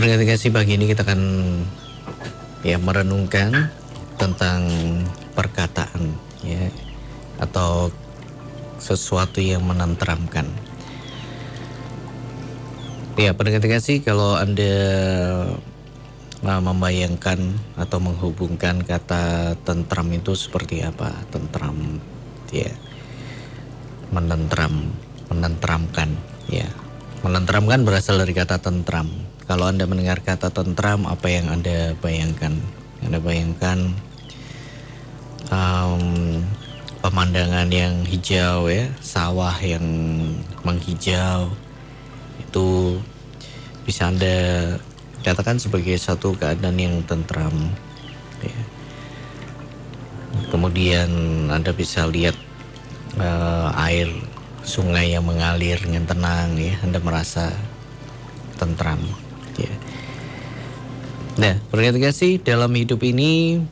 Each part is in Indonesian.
Pendengar kasih pagi ini kita akan ya merenungkan tentang perkataan ya atau sesuatu yang menenteramkan. Ya, pendengar kasih kalau Anda uh, membayangkan atau menghubungkan kata tentram itu seperti apa? Tentram ya. Menentram, menenteramkan ya. Menenteramkan berasal dari kata tentram. Kalau Anda mendengar kata tentram, apa yang Anda bayangkan? Anda bayangkan um, pemandangan yang hijau ya, sawah yang menghijau itu bisa anda katakan sebagai satu keadaan yang tentram. Ya. Kemudian anda bisa lihat uh, air sungai yang mengalir dengan tenang ya, anda merasa tentram. Ya. Nah, sih dalam hidup ini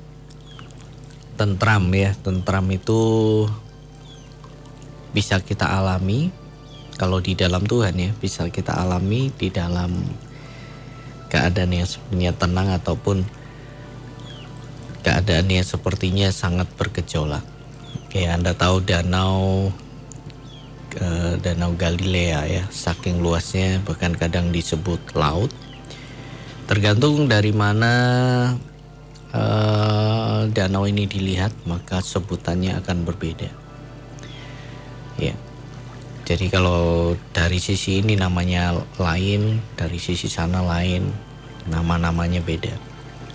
tentram ya. Tentram itu bisa kita alami kalau di dalam Tuhan ya. Bisa kita alami di dalam keadaan yang sebenarnya tenang ataupun keadaan yang sepertinya sangat bergejolak. Kayak anda tahu danau ke danau Galilea ya. Saking luasnya bahkan kadang disebut laut tergantung dari mana uh, danau ini dilihat maka sebutannya akan berbeda. Ya. Jadi kalau dari sisi ini namanya lain, dari sisi sana lain, nama-namanya beda.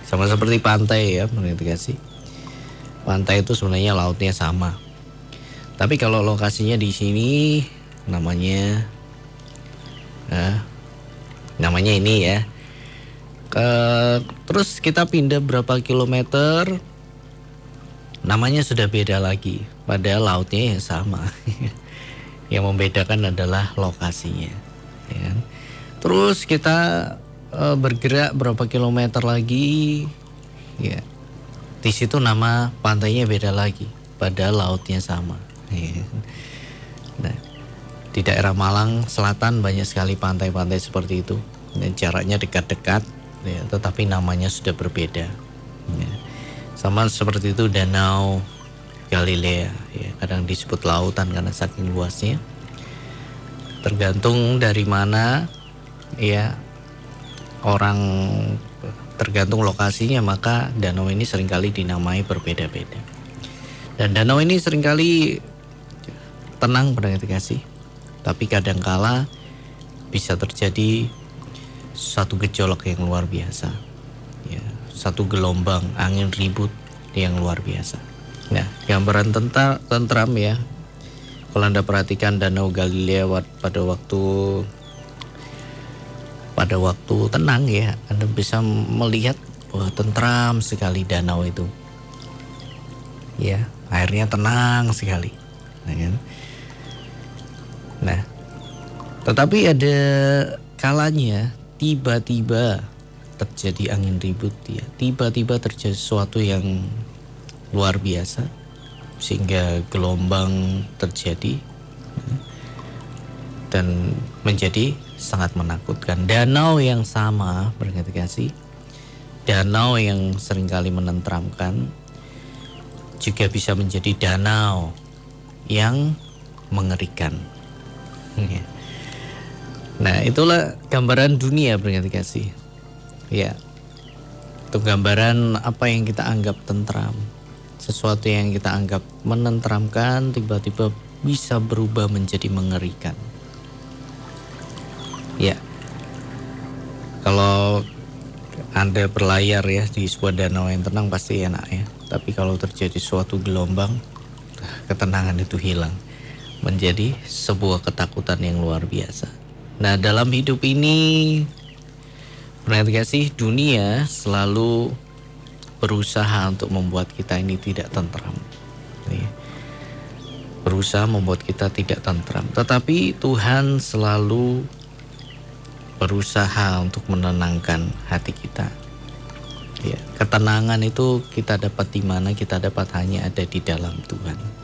Sama seperti pantai ya, kasih. Pantai itu sebenarnya lautnya sama. Tapi kalau lokasinya di sini namanya eh, namanya ini ya Uh, terus kita pindah berapa kilometer, namanya sudah beda lagi. Padahal lautnya yang sama. yang membedakan adalah lokasinya. Ya kan? Terus kita uh, bergerak berapa kilometer lagi, ya. Di situ nama pantainya beda lagi. Padahal lautnya sama. Ya. Kan? Nah, di daerah Malang Selatan banyak sekali pantai-pantai seperti itu. Dan jaraknya dekat-dekat ya, tetapi namanya sudah berbeda. Ya. Sama seperti itu Danau Galilea, ya, kadang disebut lautan karena saking luasnya. Tergantung dari mana, ya orang tergantung lokasinya maka danau ini sering kali dinamai berbeda-beda. Dan danau ini sering kali tenang pada kasih, tapi kadangkala bisa terjadi satu gejolak yang luar biasa. Ya, satu gelombang angin ribut yang luar biasa. Nah, gambaran tentang tentram ya. Kalau Anda perhatikan Danau Galilea pada waktu pada waktu tenang ya, Anda bisa melihat bahwa tentram sekali danau itu. Ya, airnya tenang sekali. Nah, kan? nah tetapi ada kalanya tiba-tiba terjadi angin ribut ya. Tiba-tiba terjadi sesuatu yang luar biasa sehingga gelombang terjadi dan menjadi sangat menakutkan. Danau yang sama kasih danau yang sering kali menentramkan juga bisa menjadi danau yang mengerikan. Ya. Nah itulah gambaran dunia berarti kasih. Ya, itu gambaran apa yang kita anggap tentram. Sesuatu yang kita anggap menenteramkan tiba-tiba bisa berubah menjadi mengerikan. Ya, kalau anda berlayar ya di sebuah danau yang tenang pasti enak ya. Tapi kalau terjadi suatu gelombang, ketenangan itu hilang. Menjadi sebuah ketakutan yang luar biasa. Nah dalam hidup ini Perhatikan sih dunia selalu berusaha untuk membuat kita ini tidak tentram. Berusaha membuat kita tidak tentram. Tetapi Tuhan selalu berusaha untuk menenangkan hati kita. Ya, Ketenangan itu kita dapat di mana? Kita dapat hanya ada di dalam Tuhan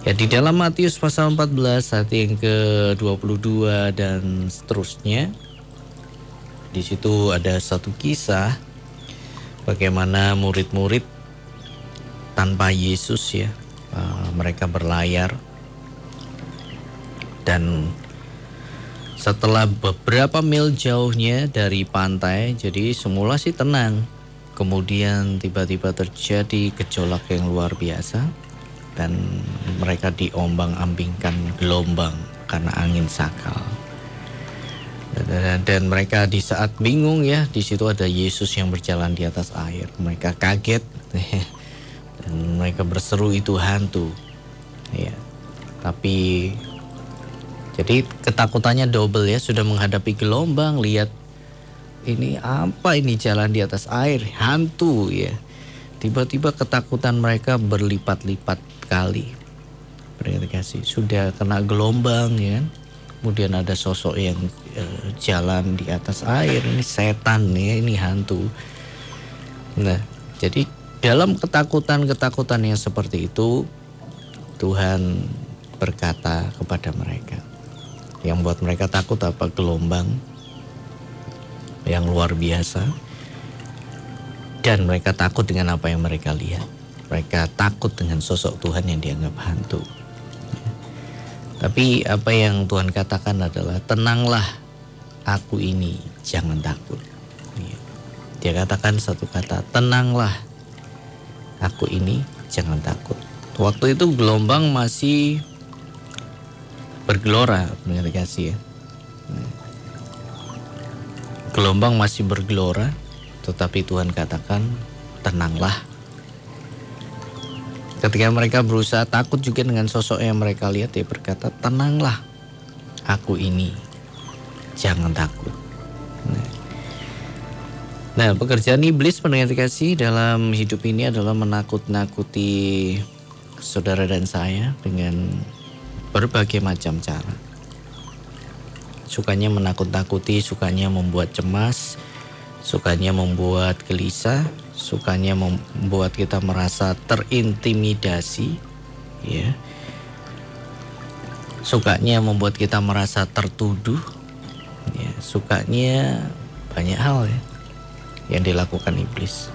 Ya di dalam Matius pasal 14 ayat yang ke-22 dan seterusnya Di situ ada satu kisah bagaimana murid-murid tanpa Yesus ya, uh, mereka berlayar dan setelah beberapa mil jauhnya dari pantai, jadi semula sih tenang. Kemudian tiba-tiba terjadi gejolak yang luar biasa dan mereka diombang-ambingkan gelombang karena angin sakal. Dan, mereka di saat bingung ya, di situ ada Yesus yang berjalan di atas air. Mereka kaget dan mereka berseru itu hantu. Ya. Tapi jadi ketakutannya double ya, sudah menghadapi gelombang, lihat ini apa ini jalan di atas air, hantu ya. Tiba-tiba ketakutan mereka berlipat-lipat kali. Berarti sudah kena gelombang ya. Kemudian ada sosok yang uh, jalan di atas air, ini setan ya, ini hantu. Nah, jadi dalam ketakutan-ketakutan yang seperti itu Tuhan berkata kepada mereka, yang buat mereka takut apa gelombang yang luar biasa dan mereka takut dengan apa yang mereka lihat. Mereka takut dengan sosok Tuhan yang dianggap hantu. Tapi apa yang Tuhan katakan adalah tenanglah aku ini jangan takut. Dia katakan satu kata tenanglah aku ini jangan takut. Waktu itu gelombang masih bergelora pendengar kasih ya. Gelombang masih bergelora, tetapi Tuhan katakan tenanglah. Ketika mereka berusaha takut juga dengan sosok yang mereka lihat, dia berkata tenanglah, aku ini, jangan takut. Nah, nah pekerjaan iblis pendengar kasih dalam hidup ini adalah menakut-nakuti saudara dan saya dengan berbagai macam cara. Sukanya menakut-nakuti, sukanya membuat cemas, sukanya membuat gelisah, sukanya membuat kita merasa terintimidasi, ya. Sukanya membuat kita merasa tertuduh, ya. Sukanya banyak hal ya yang dilakukan iblis.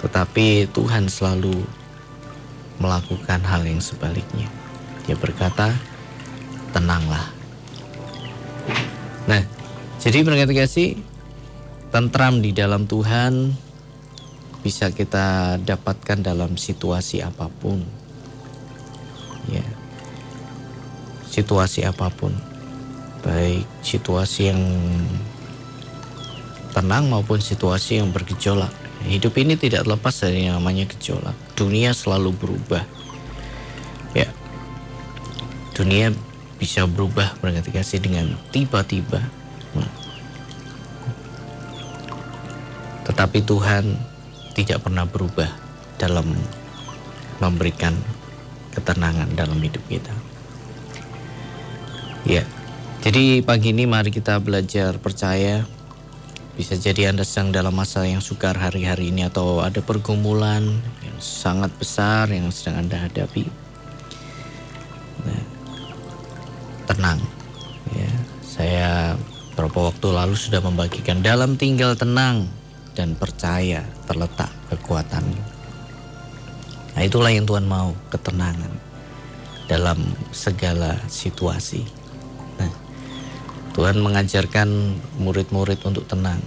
Tetapi Tuhan selalu melakukan hal yang sebaliknya. Dia berkata, tenanglah. Nah, jadi berkata kasih, tentram di dalam Tuhan bisa kita dapatkan dalam situasi apa pun. Ya. Situasi apa pun. Baik situasi yang tenang maupun situasi yang bergejolak. Hidup ini tidak lepas dari yang namanya gejolak. Dunia selalu berubah. Ya, dunia bisa berubah berganti dengan tiba-tiba. Tetapi Tuhan tidak pernah berubah dalam memberikan ketenangan dalam hidup kita. Ya, jadi pagi ini mari kita belajar percaya. Bisa jadi Anda sedang dalam masa yang sukar hari-hari ini atau ada pergumulan yang sangat besar yang sedang Anda hadapi tenang. Ya, saya beberapa waktu lalu sudah membagikan dalam tinggal tenang dan percaya terletak kekuatan. Nah itulah yang Tuhan mau, ketenangan dalam segala situasi. Nah, Tuhan mengajarkan murid-murid untuk tenang,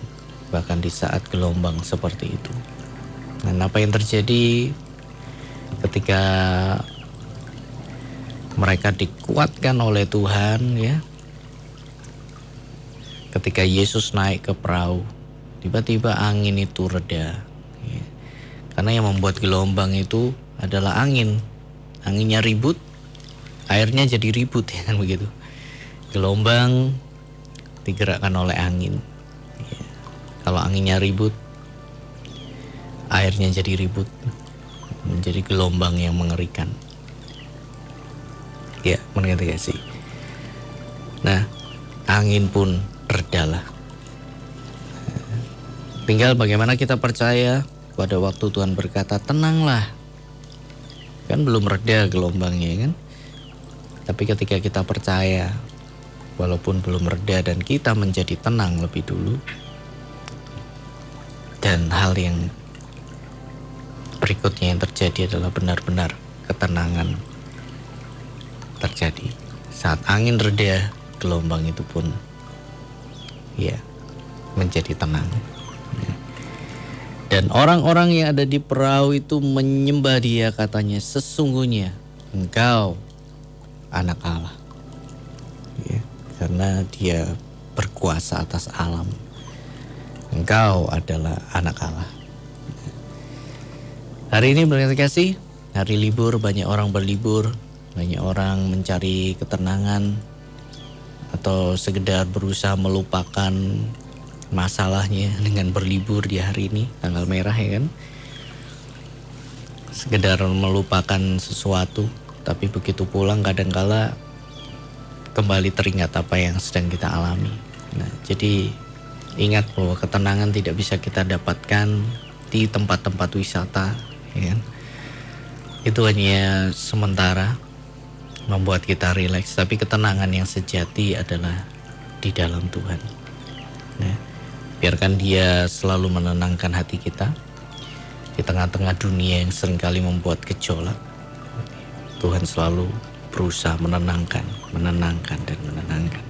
bahkan di saat gelombang seperti itu. Dan apa yang terjadi ketika mereka dikuatkan oleh Tuhan ya. Ketika Yesus naik ke perahu, tiba-tiba angin itu reda. Ya. Karena yang membuat gelombang itu adalah angin. Anginnya ribut, airnya jadi ribut ya kan begitu. Gelombang digerakkan oleh angin. Ya. Kalau anginnya ribut, airnya jadi ribut, menjadi gelombang yang mengerikan. Ya, mengerti sih? Nah, angin pun redalah. Tinggal bagaimana kita percaya pada waktu Tuhan berkata tenanglah. Kan belum reda gelombangnya kan? Tapi ketika kita percaya walaupun belum reda dan kita menjadi tenang lebih dulu, dan hal yang berikutnya yang terjadi adalah benar-benar ketenangan terjadi saat angin reda gelombang itu pun ya menjadi tenang dan orang-orang yang ada di perahu itu menyembah dia katanya sesungguhnya engkau anak Allah. Ya, karena dia berkuasa atas alam. Engkau adalah anak Allah. Hari ini berkat kasih, hari libur banyak orang berlibur, banyak orang mencari ketenangan atau sekedar berusaha melupakan masalahnya dengan berlibur di hari ini tanggal merah ya kan? Sekedar melupakan sesuatu tapi begitu pulang kadangkala kembali teringat apa yang sedang kita alami. Nah jadi ingat bahwa ketenangan tidak bisa kita dapatkan di tempat-tempat wisata ya kan? Itu hanya sementara membuat kita rileks tapi ketenangan yang sejati adalah di dalam Tuhan. Nah, Biarkan dia selalu menenangkan hati kita di tengah-tengah dunia yang sering kali membuat gejolak. Tuhan selalu berusaha menenangkan, menenangkan dan menenangkan.